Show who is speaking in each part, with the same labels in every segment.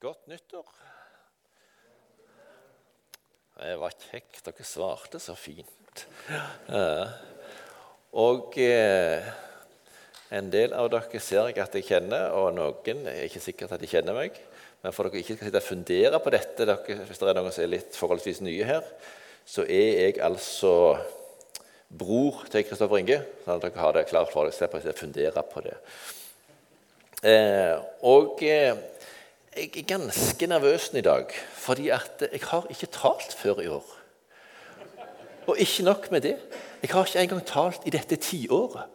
Speaker 1: Godt nyttår. Det var kjekt. Dere svarte så fint. Og eh, en del av dere ser jeg at jeg kjenner, og noen er ikke sikkert at de kjenner meg. Men for dere ikke skal sitte og fundere på dette, dere, hvis det er noen som er litt forholdsvis nye her, så er jeg altså bror til Kristoffer Inge. sånn at dere har det klart for dere. Slipper å fundere på det. Eh, og eh, jeg er ganske nervøs i dag, fordi at jeg har ikke talt før i år. Og ikke nok med det. Jeg har ikke engang talt i dette tiåret.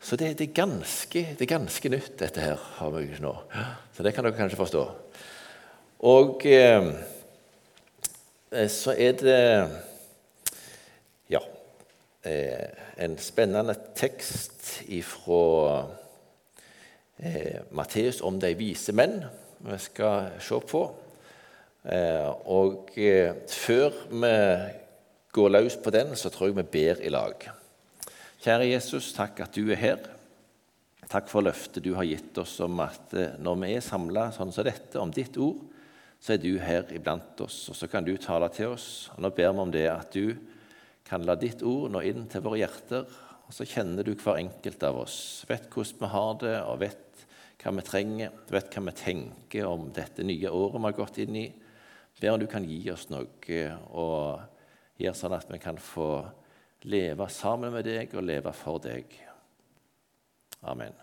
Speaker 1: Så det, det, er ganske, det, er ganske, nytt, dette her. har vi nå. Så det kan dere kanskje forstå. Og eh, så er det Ja. Eh, en spennende tekst fra eh, Matteus om de vise menn vi skal se på. Eh, og eh, før vi går løs på den, så tror jeg vi ber i lag. Kjære Jesus, takk at du er her. Takk for løftet du har gitt oss om at eh, når vi er samla sånn som dette, om ditt ord, så er du her iblant oss, og så kan du tale til oss. Og Nå ber vi om det at du kan la ditt ord nå inn til våre hjerter, og så kjenner du hver enkelt av oss, vet hvordan vi har det, og vet hva vi trenger, du vet hva vi tenker om dette nye året vi har gått inn i. Ber om du kan gi oss noe og gjøre sånn at vi kan få leve sammen med deg og leve for deg. Amen.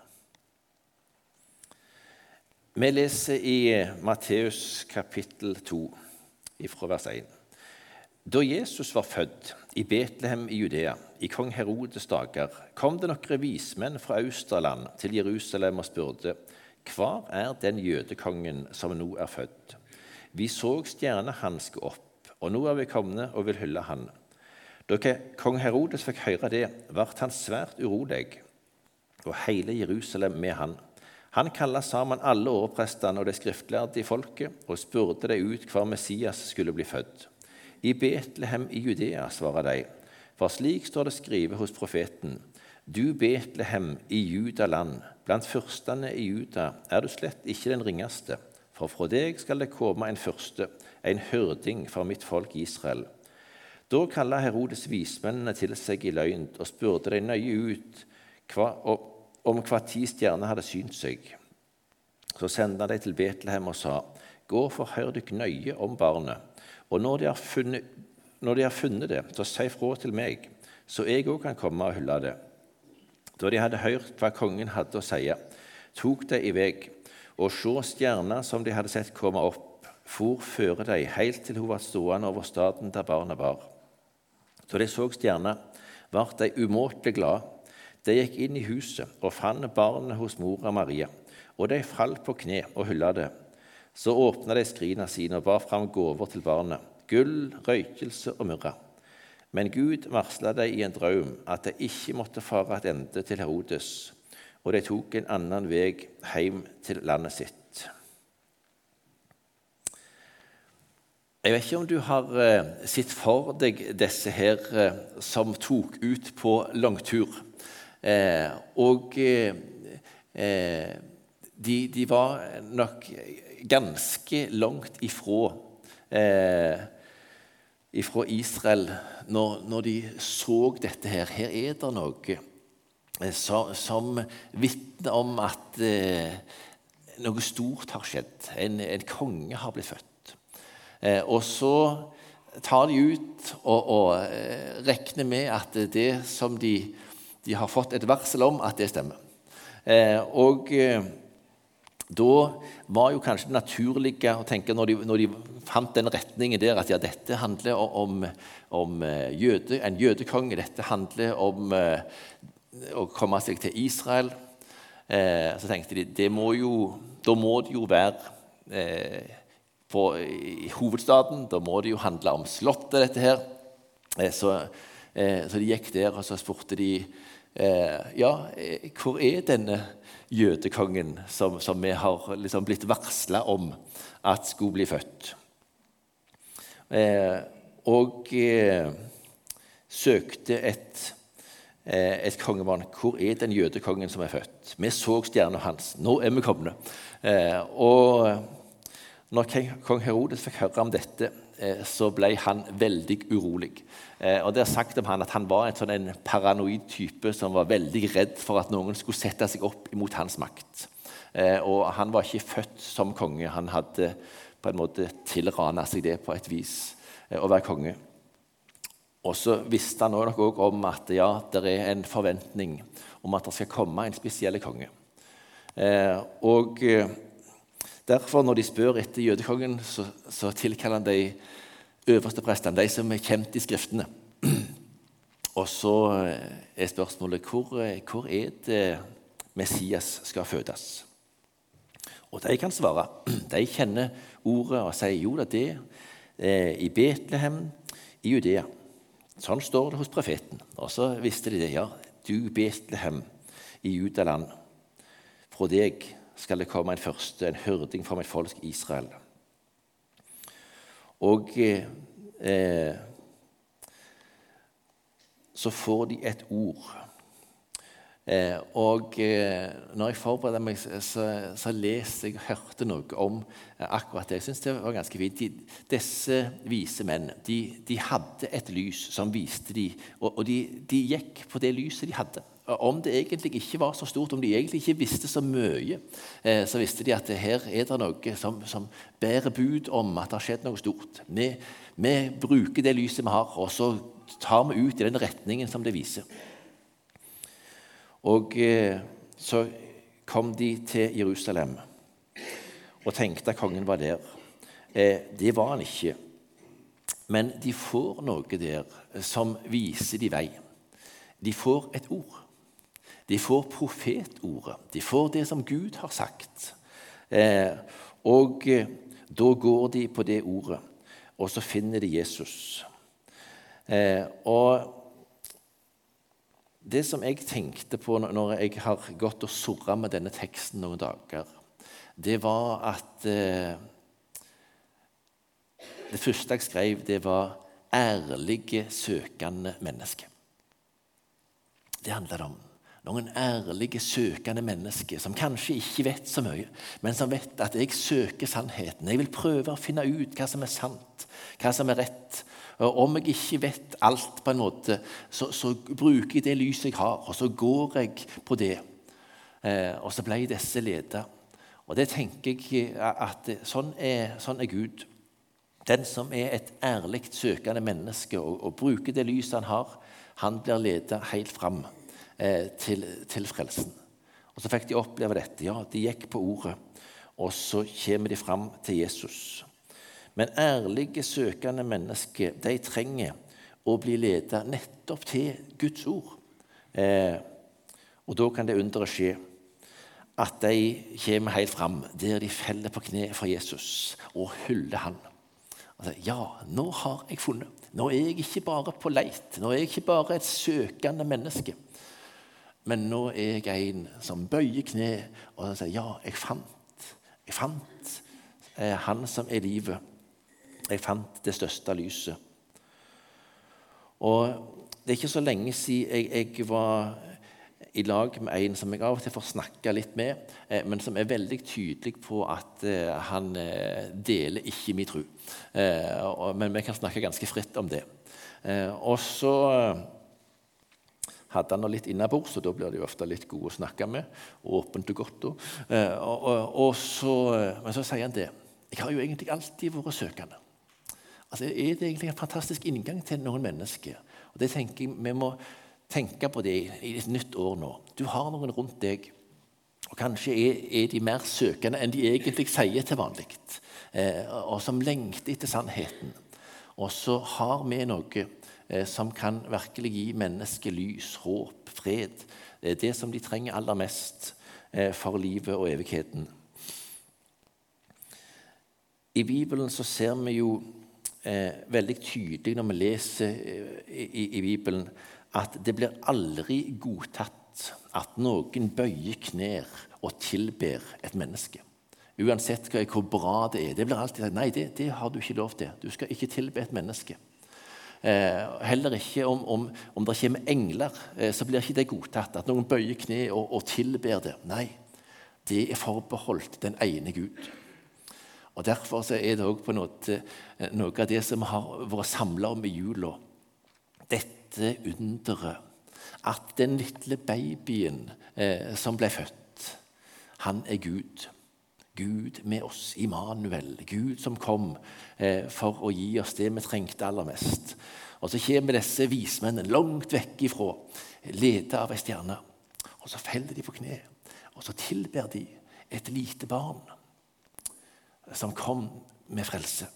Speaker 1: Vi leser i Matteus kapittel 2, fra vers 1. Da Jesus var født i Betlehem i Judea, i kong Herodes dager, kom det noen vismenn fra Austerland til Jerusalem og spurte, Hvor er den jødekongen som nå er født? Vi så stjerna hans opp, og nå er vi komne og vil hylle han. Da kong Herodes fikk høre det, ble han svært urolig, og hele Jerusalem med han. Han kalla sammen alle overprestene og de skriftlærde i folket og spurte dem ut hvor Messias skulle bli født. I Betlehem i Judea, svarer de, for slik står det skrevet hos profeten. Du Betlehem i Judaland, blant fyrstene i Juda er du slett ikke den ringeste, for fra deg skal det komme en første, en hørding for mitt folk Israel. Da kalla Herodes vismennene til seg i løgn og spurte dem nøye ut hva, om hva ti stjerner hadde synt seg. Så sendte de til Betlehem og sa, Gå og forhør dere nøye om barnet. Og når de har funnet, de har funnet det, så si fra til meg, så jeg òg kan komme og hylle det. Da de hadde hørt hva kongen hadde å si, tok de i vei, og så stjerna som de hadde sett komme opp, for føre de helt til hun var stående over staden der barnet var. Da de så stjerna, ble de umåtelig glade. De gikk inn i huset og fant barnet hos mora Maria, og de falt på kne og hylla det. Så åpna de skrina sine og bar fram gaver til barnet, gull, røykelse og myrra. Men Gud varsla dem i en drøm at de ikke måtte fare tilbake til Herodes, og de tok en annen vei hjem til landet sitt. Jeg vet ikke om du har eh, sett for deg disse her eh, som tok ut på langtur. Eh, og de, de var nok ganske langt ifra, eh, ifra Israel når, når, de så dette her. Her er det noe eh, som, som vitner om at eh, noe stort har skjedd. En, en, konge har blitt født. Eh, og så tar de ut og, og eh, regner med at det som de, de, har fått et varsel om, at det stemmer. Eh, og da var jo kanskje det naturlige å tenke, når de, når de, fant den retningen der, at ja, dette handler om, om eh, jøde, en jødekonge, dette handler om eh, å komme seg til Israel. Eh, så tenkte de må jo, da må det jo være eh, på, i hovedstaden. Da må det jo handle om slottet, dette her. Eh, så, så, de gikk der, og så spurte de ja, hvor er denne jødekongen som, som vi har liksom blitt varsla om at skulle bli født. Eh, og eh, søkte et, eh, et kongebarn. Hvor er den jødekongen som er født? Vi så stjerna hans. Nå er vi komne. Eh, og Når kong Herodes fikk høre om dette, eh, så ble han veldig urolig. Eh, og Det er sagt om han at han var en, sånn en paranoid type som var veldig redd for at noen skulle sette seg opp mot hans makt. Eh, og Han var ikke født som konge. Han hadde på en måte tilrana seg det på et vis, å være konge. Og så visste han nok òg om at ja, det er en forventning om at det skal komme en spesiell konge. og Derfor, når de spør etter jødekongen, så, så tilkaller han de øverste prestene, de som er kjent i Skriftene. Og så eh, er spørsmålet hvor, eh, hvor er det Messias skal fødes? Og de kan svare. De kjenner ordet og sier jo da det er i Betlehem i Judea. Sånn står det hos profeten. Og så visste de det. Ja, du Betlehem i Judaland, fra deg skal det komme en første, en hyrding fra mitt folk Israel. Og eh, så får de et ord. Eh, og eh, når jeg forberedte meg, så, så leste jeg og hørte noe om eh, akkurat det. Jeg synes det var ganske fint. De, disse vise menn de, de, hadde et lys som viste dem, og, og de, de gikk på det lyset de hadde om det egentlig ikke var så stort, om de egentlig ikke visste så mye, eh, så visste de at her er det noe som, som bærer bud om at det har skjedd noe stort. Vi, vi, bruker det lyset vi har, og så tar vi ut i den retningen som det viser. Og eh, så kom de til Jerusalem og tenkte at kongen var der. Eh, det var han ikke. Men de får noe der som viser de vei. De får et ord. De får profetordet. De får det som Gud har sagt. Eh, og eh, da går de på det ordet, og så finner de Jesus. Eh, og det som jeg tenkte på når jeg har gått og surra med denne teksten noen dager, det var at eh, Det første jeg skrev, det var 'ærlige, søkende mennesker'. Det handler det om. Noen ærlige, søkende mennesker som kanskje ikke vet så mye, men som vet at jeg søker sannheten. Jeg vil prøve å finne ut hva som er sant, hva som er rett. Og om jeg ikke vet alt, på en måte, så, så bruker jeg det lyset jeg har, og så går jeg på det. Eh, og så ble disse ledet. Og det tenker jeg at sånn er, sånn er Gud. Den som er et ærlig søkende menneske og, og bruker det lyset han har, han blir ledet helt fram eh, til, til, frelsen. Og Så fikk de oppleve dette. Ja, De gikk på ordet, og så kommer de fram til Jesus. Men ærlige, søkende mennesker de trenger å bli ledet nettopp til Guds ord. Eh, og da kan det underet skje at de kommer helt fram der de feller på kne for Jesus og hyller han. Altså, ja, nå har jeg funnet. Nå er jeg ikke bare på leit. Nå er jeg ikke bare et søkende menneske. Men nå er jeg en som bøyer kne og sier ja, jeg fant. Jeg fant eh, han som er livet. Jeg fant det største lyset. Og Det er ikke så lenge siden jeg, jeg var i lag med en som jeg av og til får snakke litt med, eh, men som er veldig tydelig på at eh, han deler ikke min tro. Men vi kan snakke ganske fritt om det. Og så hadde han litt innabords, og da blir de ofte litt gode å snakke med. Åpent og godt. Eh, og, og, og så, eh, men så sier han det. Jeg har jo egentlig alltid vært søkende. Altså, er det egentlig en fantastisk inngang til noen mennesker? Og det tenker jeg, Vi må tenke på det i et nytt år nå. Du har noen rundt deg, og kanskje er, er de mer søkende enn de egentlig sier til vanlig, eh, og som lengter etter sannheten. Og så har vi noe som kan virkelig gi mennesket lys, håp, fred. Det som de trenger aller mest eh, for livet og evigheten. I Bibelen så ser vi jo eh, veldig tydelig når vi leser eh, i, Bibelen, at det blir aldri godtatt at noen bøyer knær og tilber et menneske. Uansett hvor bra det er. Det blir alltid sagt nei, det, det har du ikke lov til. Du skal ikke tilbe et menneske. Eh, heller ikke om, om, om det kommer engler, eh, så blir ikke det godtatt. At noen bøyer kne og, og tilber det. Nei, det er forbeholdt den ene Gud. Og Derfor er det òg noe av det som har vært samla om i jula. Dette underet. At den lille babyen eh, som ble født, han er Gud. Gud med oss, Immanuel. Gud som kom eh, for å gi oss det vi trengte aller mest. Og Så kommer disse vismennene langt vekk ifra, ledet av ei stjerne. Og Så feller de på kne, og så tilber de et lite barn som kom med frelse.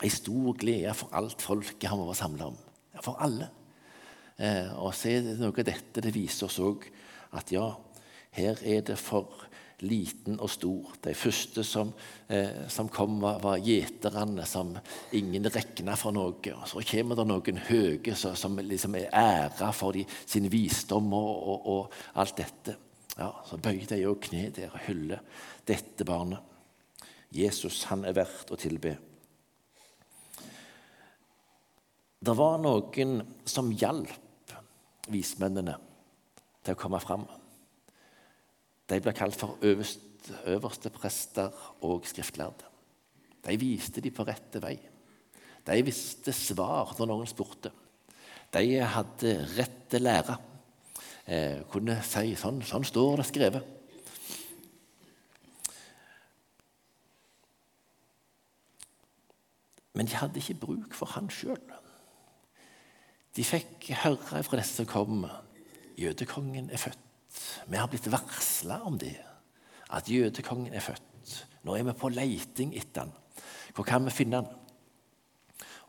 Speaker 1: Ei stor glede for alt folket han var samla om. For alle. Eh, og så er det noe av dette det viser oss òg at ja, her er det for liten og stor. De første som, eh, som kom, var, var gjeterne, som ingen regna for noe. Og så kommer det noen høye som, som liksom er æra for de, sin visdom og, og, og, alt dette. Ja, Så bøyer de òg kne der og hyller dette barnet. Jesus, han er verdt å tilbe. Det var noen som hjalp vismennene til å komme fram. De ble kalt for øverste, øverste prester og skriftlærde. De viste de på rette vei. De visste svar når noen spurte. De hadde rett til lære. Eh, kunne si sånn, sånn står det skrevet. Men de hadde ikke bruk for han sjøl. De fikk høre fra disse som kom, jødekongen er født. Vi har blitt varsla om det, at jødekongen er født. Nå er vi på leiting etter han. Hvor kan vi finne han?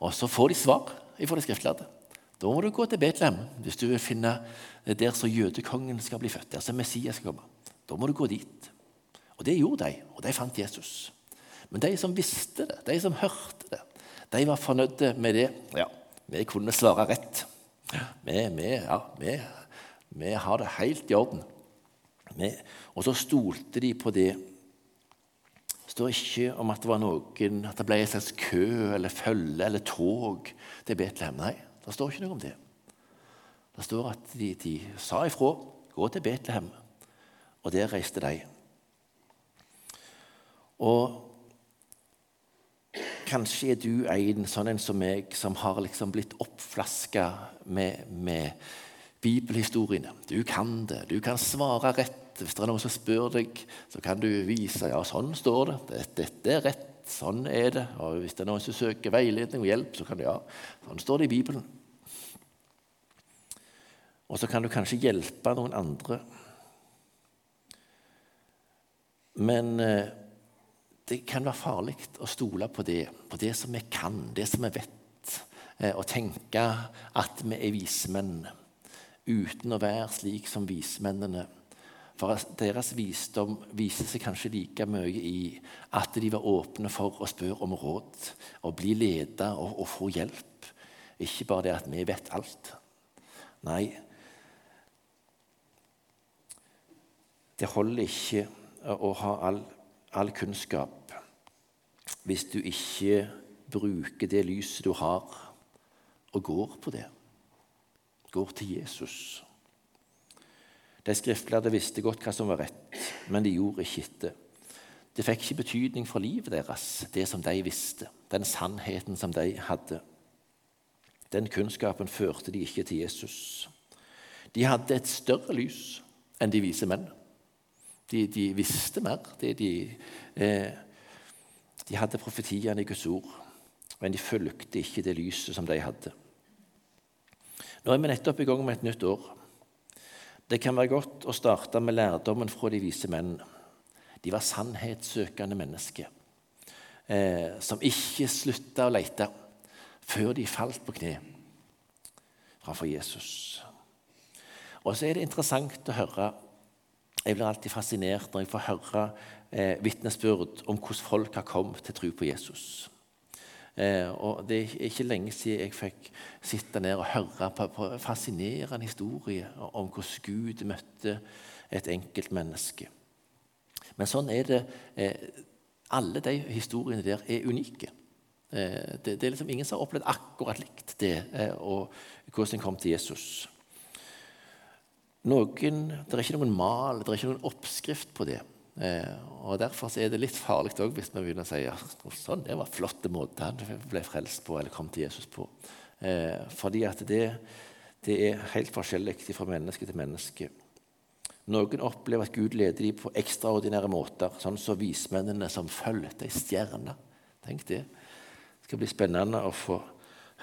Speaker 1: Og så får de svar fra de skriftlærde. Da må du gå til Betlehem hvis du vil finne der så jødekongen skal bli født. Der som Messias skal komme. Da må du gå dit. Og det gjorde de, og de fant Jesus. Men de som visste det, de som hørte det, de var fornøyde med det. Ja, vi kunne svare rett. Vi, vi, ja, vi vi har det helt i orden. Vi, og så stolte de på det. Det står ikke om at det var noen, at det ble en slags kø eller følge eller tog til Betlehem. Nei, det står ikke noe om det. Det står at de, de sa ifra. Gå til Betlehem. Og der reiste de. Og kanskje er du en sånn en som meg, som har liksom blitt oppflaska med, med bibelhistoriene. Du kan det. Du kan svare rett. Hvis det er noen som spør deg, så kan du vise ja, sånn står det. Dette er rett. Sånn er det. Og hvis det er noen som søker veiledning og hjelp, så kan du ja, sånn står det i Bibelen. Og så kan du kanskje hjelpe noen andre. Men eh, det kan være farlig å stole på det, på det som vi kan, det som vi vet, eh, og tenke at vi er vismenn uten å være slik som vismennene. For deres visdom viser seg kanskje like mye i at de var åpne for å spørre om råd, og bli ledet og, og få hjelp. Ikke bare det at vi vet alt. Nei, det holder ikke å ha all, all kunnskap hvis du ikke bruker det lyset du har, og går på det går til Jesus. De skriftlærde visste godt hva som var rett, men de gjorde ikke etter. Det fikk ikke betydning for livet deres, det som de visste, den sannheten som de hadde. Den kunnskapen førte de ikke til Jesus. De hadde et større lys enn de vise menn. De, de visste mer. De, de, eh, de hadde profetiene i Guds ord, men de fulgte ikke det lyset som de hadde. Nå er vi nettopp i gang med et nytt år. Det kan være godt å starte med lærdommen fra de vise menn. De var sannhetssøkende mennesker eh, som ikke slutta å lete før de falt på kne framfor Jesus. Og så er det interessant å høre Jeg blir alltid fascinert når jeg får høre eh, vitnesbyrd om hvordan folk har kommet til tro på Jesus. Eh, og Det er ikke lenge siden jeg fikk sitte ned og høre på, på fascinerende historie om hvordan Gud møtte et enkelt menneske. Men sånn er det. Eh, alle de historiene der er unike. Eh, det, det, er liksom ingen som har opplevd akkurat likt det, eh, og hvordan en kom til Jesus. Noen, det er ikke noen mal, det er ikke noen oppskrift på det. Eh, og Derfor er det litt farlig også, hvis vi begynner å si ja, sånn, det var flotte måter han ble frelst på eller kom til Jesus på. Eh, fordi at det, det er helt forskjellig fra menneske til menneske. Noen opplever at Gud leder dem på ekstraordinære måter, sånn som vismennene som fulgte ei stjerne. Tenk det. Det skal bli spennende å få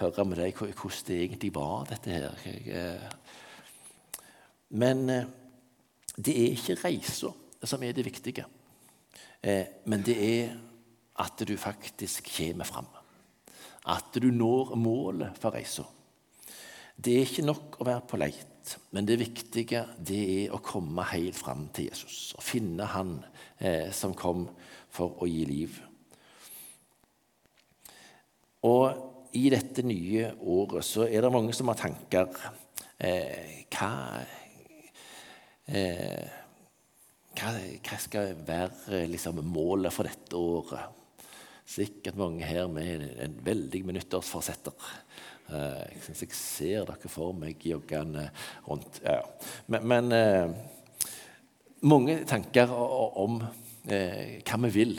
Speaker 1: høre med deg hvordan det egentlig var, dette her. Eh, men eh, det er ikke reisa som er det viktige, eh, men det er at du faktisk kommer fram. At du når målet for reisa. Det er ikke nok å være på leit, men det viktige det er å komme helt fram til Jesus. Og finne Han eh, som kom for å gi liv. Og i dette nye året så er det mange som har tanker. Eh, hva, eh, hva, hva, skal være liksom, målet for dette året? Sikkert mange her med en veldig nyttårsforsetter. Eh, jeg syns jeg ser dere for meg joggende rundt. Ja. Men, men eh, mange tanker om eh, hva vi vil,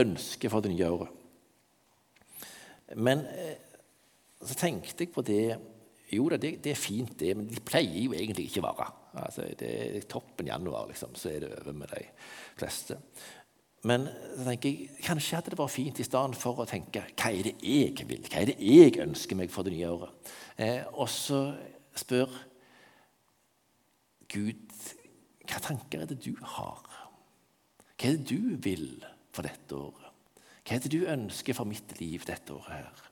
Speaker 1: ønsker for det nye året. Men så tenkte jeg på det Jo da, det, det, er fint, det, men de pleier jo egentlig ikke å vare. Altså, det er toppen januar, liksom, så er det over med de fleste. Men så tenker jeg, kanskje hadde det vært fint i stedet for å tenke hva er det jeg vil, hva er det jeg ønsker meg for det nye året? Eh, og så spør Gud hva tanker er det du har? Hva er det du vil for dette året? Hva er det du ønsker for mitt liv dette året her?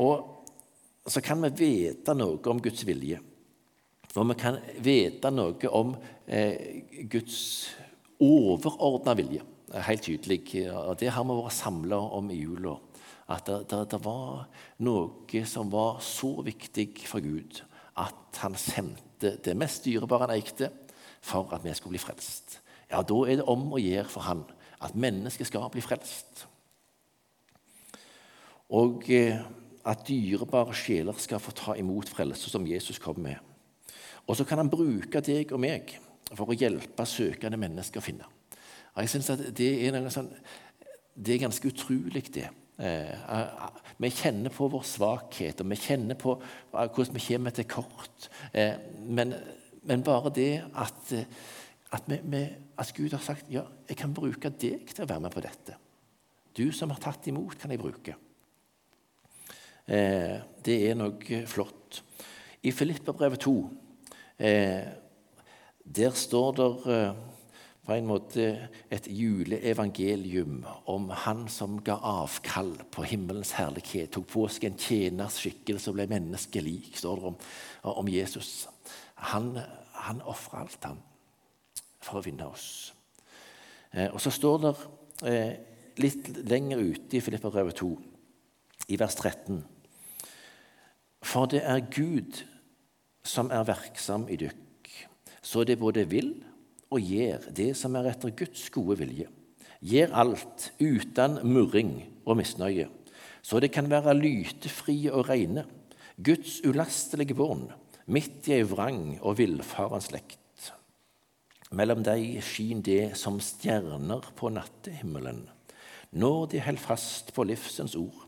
Speaker 1: Og så kan vi vite noe om Guds vilje. Og vi kan vite noe om eh, Guds overordna vilje. Helt tydelig. og Det har vi vært samla om i jula. At det, det, det, var noe som var så viktig for Gud at han sendte det mest dyrebare han eikte, for at vi skulle bli frelst. Ja, Da er det om å gjøre for han at mennesket skal bli frelst. Og eh, at dyrebare sjeler skal få ta imot frelse som Jesus kom med. Og så kan han bruke deg og meg for å hjelpe søkende mennesker å finne. Og jeg synes at det er, sånn, det er ganske utrolig, det. Eh, vi kjenner på vår svakhet, og vi kjenner på hvordan vi kommer til kort. Eh, men, men bare det at, at, vi, vi, at, Gud har sagt ja, jeg kan bruke deg til å være med på dette. Du som har tatt imot, kan jeg bruke. Eh, det er noe flott. I Filipperbrevet 2 der står det eh, på en måte et juleevangelium om han som ga avkall på himmelens herlighet, tok på seg en tjeners skikkelse og ble menneskelik, står det om, om Jesus. Han, han ofra alt, han, for å vinne oss. Eh, og så står det eh, litt lenger ute i Filipperbrevet 2, i vers 13. For det er Gud som er verksam i dykk så det både vil og gjør det som er etter Guds gode vilje. Gjør alt uten murring og misnøye, så det kan være lytefrie og reine, Guds ulastelige barn, midt i ei vrang og villfaren slekt. Mellom dei skin det som stjerner på nattehimmelen, når de held fast på livsens ord,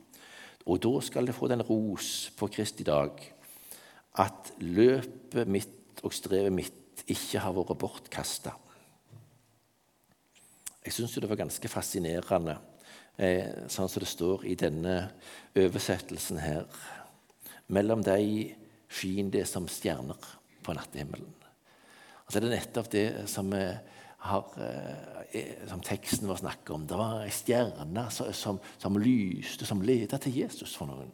Speaker 1: og da skal de få den ros på Kristi dag, at løpet mitt og strevet mitt ikke har vært bortkasta. Jeg syns det var ganske fascinerende, eh, sånn som det står i denne oversettelsen her. Mellom de skin det som stjerner på nattehimmelen. Altså det er nettopp det som, har, eh, som teksten vår snakker om. Det var ei stjerne som, som, lyste, som ledet til Jesus for noen.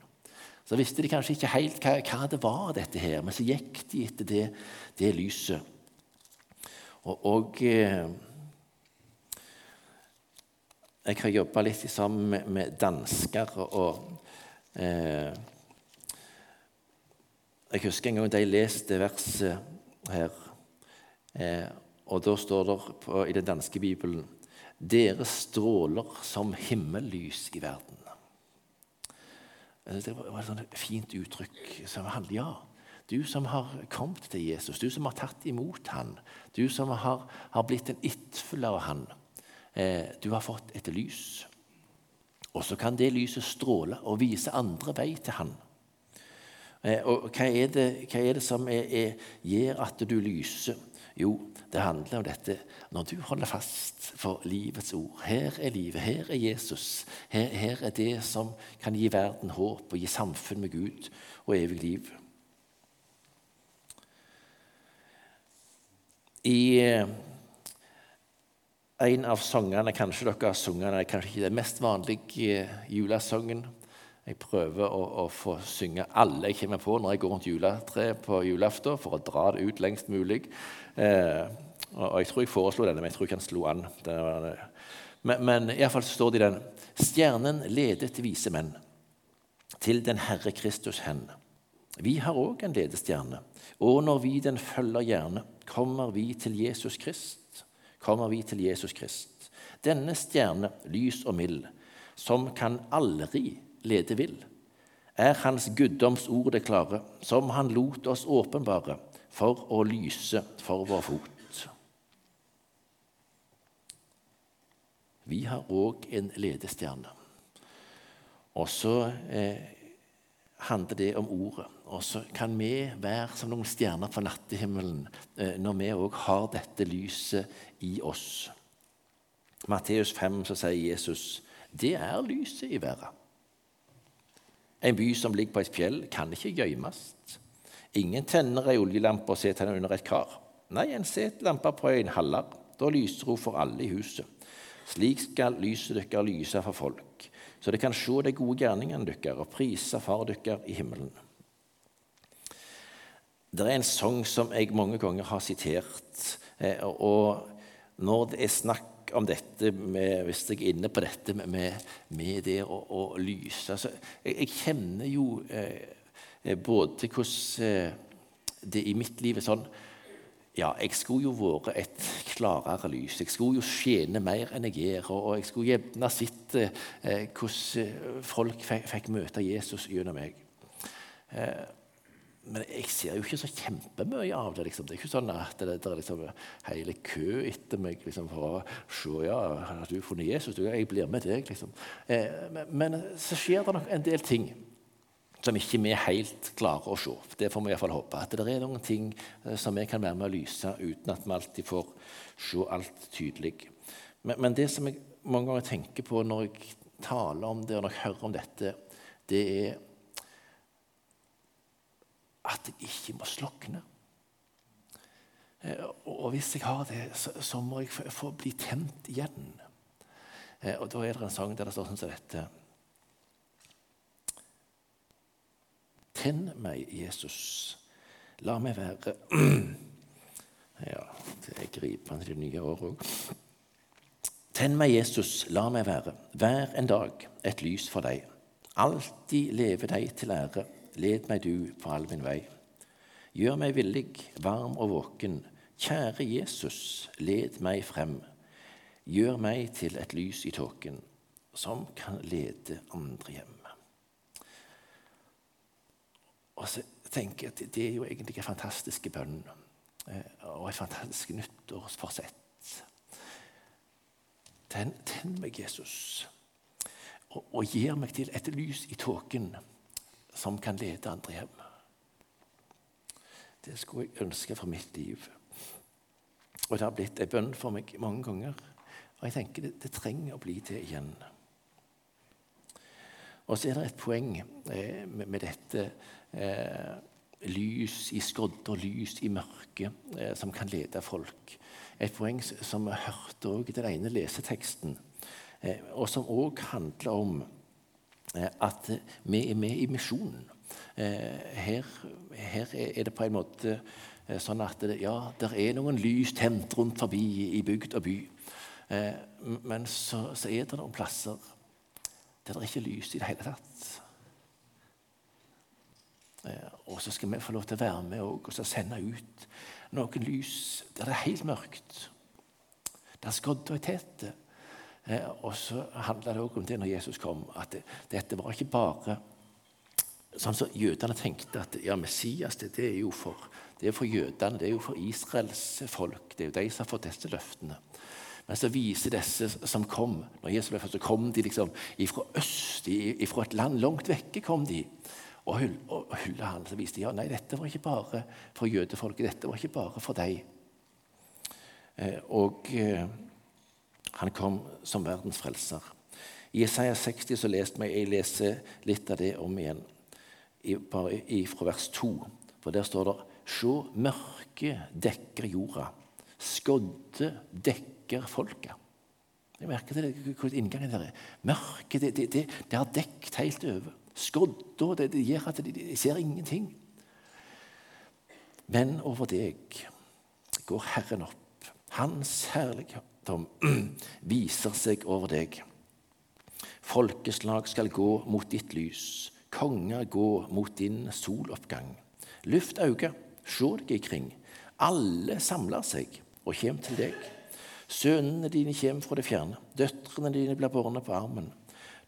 Speaker 1: Så visste de kanskje ikke helt hva, hva det var, dette her, men så gikk de etter det, det lyset. Og, og eh, jeg har jobba litt sammen med, med dansker. og eh, Jeg husker en gang de leste verset her. Eh, og da står det på, i den danske bibelen Dere stråler som himmellys i verden. Eh, det var et sånt fint uttrykk. som handler, ja, Du som har kommet til Jesus, du som har tatt imot han, du som har, har blitt en etterfølger av han. Eh, du har fått et lys. Og så kan det lyset stråle og vise andre vei til han. Eh, og hva er det, hva er det som er, er, gjør at du lyser? Jo, det handler om dette når du holder fast for livets ord. Her er livet, her er Jesus. Her, her er det som kan gi verden håp og gi samfunn med Gud og evig liv. I eh, en av sangene Kanskje dere har sunget kanskje ikke den mest vanlige eh, julesangen. Jeg prøver å, å, få synge alle jeg kommer på når jeg går rundt juletreet på julaften, for å dra det ut lengst mulig. Eh, og Jeg tror jeg foreslo denne, men jeg tror ikke han slo an. Men, men iallfall står det i den Stjernen ledet vise menn til den Herre Kristus hen. Vi har òg en ledestjerne, og når vi den følger gjerne, kommer vi til Jesus Krist. Kommer vi til Jesus Krist. Denne stjerne, lys og mild, som kan aldri lede vil, er Hans guddoms ord det klare, som Han lot oss åpenbare for å lyse for vår fot. Vi har òg en ledestjerne. Og så eh, handler det om ordet. Og så kan vi være som noen stjerner på nattehimmelen eh, når vi òg har dette lyset i oss. Matteus 5 så sier Jesus det er lyset i verden. En by som ligger på et fjell, kan ikke gjemmes. Ingen tenner ei oljelampe og setter den under et kar. Nei, en setter lampa på en haller. Da lyser hun for alle i huset. Slik skal lyset deres lyse for folk, så de kan se de gode gjerningene deres og prise Far deres i himmelen. Det er en sang som jeg mange ganger har sitert. Eh, og når det er snakk om dette med, Hvis jeg er inne på dette med, med det å, å lyse altså, jeg, jeg, kjenner jo eh, eh både hvordan eh, det i mitt liv er sånn ja, jeg skulle jo vært et klarere lys. Jeg skulle jo skjene mer enn jeg gjør. Og jeg skulle gjerne sett eh, hvordan folk fikk, fikk, møte Jesus gjennom meg. Eh, men jeg ser jo ikke så kjempemye av det. Liksom. Det er ikke sånn at det, det er liksom hele kø etter meg liksom, for å se ja, har du funnet Jesus. Du, jeg blir med deg. Liksom. Eh, men, men, så skjer det nok en del ting som ikke vi helt klarer å se. Det får vi iallfall håpe. At det er noen ting eh, som vi kan være med å lyse uten at vi alltid får se alt tydelig. Men, men det som jeg mange ganger tenker på når jeg taler om det, og når jeg hører om dette, det er at jeg ikke må slokne. Eh, og hvis jeg har det, så, må jeg få bli tent igjen. Eh, og da er det en sang der det står sånn som dette. Tenn meg, Jesus. La meg være Ja, det er gripende det nye året òg. Tenn meg, Jesus, la meg være hver en dag et lys for deg. Alltid leve deg til ære led meg du på all min vei. Gjør meg villig, varm og våken. Kjære Jesus, led meg frem. Gjør meg til et lys i tåken som kan lede andre hjem. Og så tenker jeg at Det er jo egentlig en fantastisk bønn eh, og et fantastisk nyttårsforsett. Tenn, tenn meg, Jesus, og, og gir meg til et lys i tåken som kan lede andre hjem. Det skulle jeg ønske for mitt liv. Og det har blitt en bønn for meg mange ganger. Og jeg tenker det, det trenger å bli det igjen. Og så er det et poeng eh, med, med, dette eh, lys i skodder, lys i mørket, eh, som kan lede folk. Et poeng som vi hørte også i den ene leseteksten, eh, og som òg handler om at vi er med i misjonen. Eh, her, her, er det på en måte eh, sånn at det, ja, det er noen lys tent rundt forbi i bygd og by. Men så, så er det noen plasser der det ikke er lys i det hele tatt. Og så skal vi få lov til å være med og sende ut noen lys der det er helt mørkt. Der skodda er tett. Eh, og så handla det òg om det når Jesus kom, at det, dette var ikke bare sånn som Jødene tenkte at ja, Messias det, det, er jo for, det er for jødene, det er jo for Israels folk. Det er jo de som har fått disse løftene. Men så viser disse som kom når Jesus ble født, så kom de liksom fra øst, fra et land langt vekke. kom de, og hylla han. Så viste de ja, nei, dette var ikke bare for jødefolket, dette var ikke bare for deg. Eh, og eh, han kom som verdens frelser. I Isaiah 60 så leste jeg, jeg leser litt av det om igjen, i, bare i, fra vers 2. For der står det Se, mørket dekker jorda. Skodde dekker folket. Jeg merker det, hvor inngangen der er. Mørket det, det, det, det har dekket helt over. Skodda det, det gjør at de, de ser ingenting. Men over deg går Herren opp. Hans herligdom viser seg over deg. Folkeslag skal gå mot ditt lys, konger gå mot din soloppgang. Luft øynene, se deg ikring. Alle samler seg og kommer til deg. Sønnene dine kommer fra det fjerne, døtrene dine blir bårne på armen.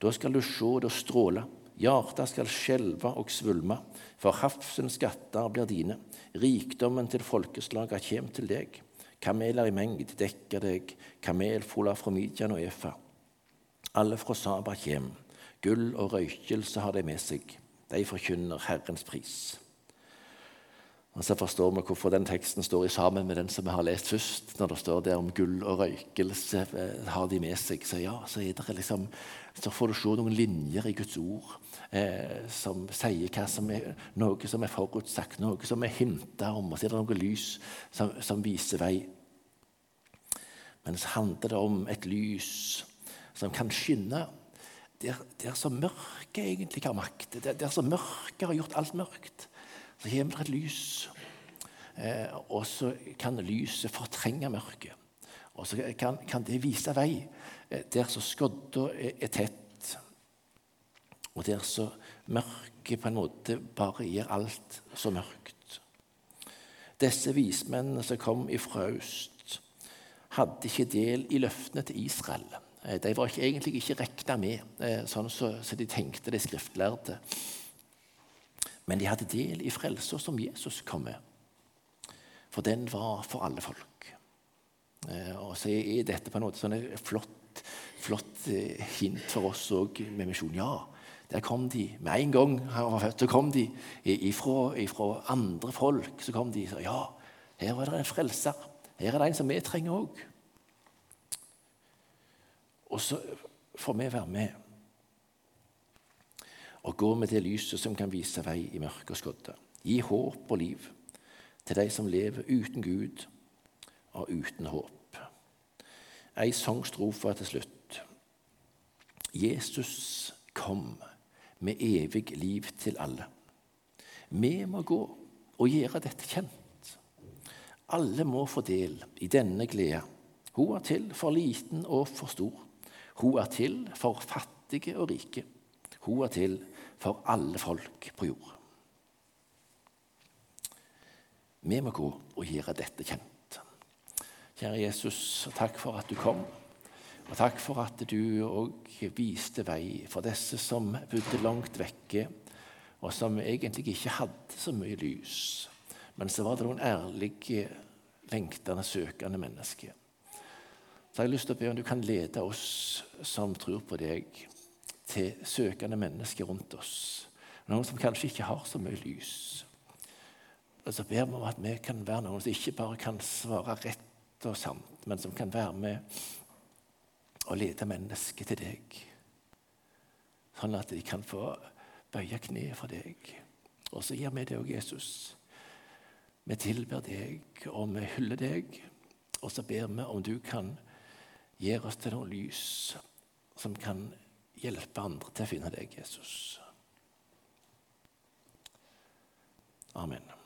Speaker 1: Da skal du se det stråle, hjertet skal skjelve og svulme, for havsens skatter blir dine, rikdommen til folkeslaga kommer til deg. Kameler i mengd dekker deg, kamelfoler fra Midjan og Efa. Alle fra Saba kjem. Gull og røykelse har de med seg. De forkynner Herrens pris. Og Så forstår vi hvorfor den teksten står i sammen med den som vi har lest først. Når det står der om gull og røykelse eh, har de med seg. Så ja, så, liksom, så får du se noen linjer i Guds ord eh, som sier hva som er, noe som er forutsagt, noe som er hinta om. Og så er det noe lys som, som viser vei. Men så handler det om et lys som kan skinne der, der som mørket egentlig har makt, der, der som mørket har gjort alt mørkt. Så kommer det et lys, eh, og så kan lyset fortrenge mørket. Og så kan, kan det vise vei eh, der så skodda er, er, tett, og der så mørket på en måte bare gir alt så mørkt. Disse vismennene som kom ifra øst, hadde ikke del i løftene til Israel. Eh, de var ikke, egentlig ikke regna med, eh, sånn som så, så de tenkte, de skriftlærde. Men de hadde del i frelsa som Jesus kom med. For den var for alle folk. Eh, og så er dette på en måte sånn et flott, flott hint for oss òg med misjon. Ja, der kom de. Med en gang han var født, så kom de ifra, ifra andre folk. Så kom de og sa ja, her var det en frelser. Her er det en som vi trenger òg. Og så får vi være med og gå med det lyset som kan vise vei i mørke og skodde. Gi håp og liv til de som lever uten Gud og uten håp. Ei sangstrofe til slutt. Jesus kom med evig liv til alle. Vi må gå og gjøre dette kjent. Alle må få del i denne glede. Hun er til for liten og for stor. Hun er til for fattige og rike. Hun er til for alle folk på jord. Vi må gå og gjøre dette kjent. Kjære Jesus, takk for at du kom. Og takk for at du òg viste vei for disse som bodde langt vekke, og som egentlig ikke hadde så mye lys. Men så var det noen ærlige, lengtende, søkende mennesker så har jeg lyst til å be om du kan lede oss som tror på deg, til søkende mennesker rundt oss. Noen som kanskje ikke har så mye lys. Og så ber vi om at vi kan være noen som ikke bare kan svare rett og sant, men som kan være med og lede mennesket til deg. Sånn at de kan få bøye kneet for deg. Og så gir vi det òg, Jesus. Vi tilber deg, og vi hyller deg. Og så ber vi om du kan gi oss til noe lys som kan hjelpe andre til å finne deg, Jesus. Amen.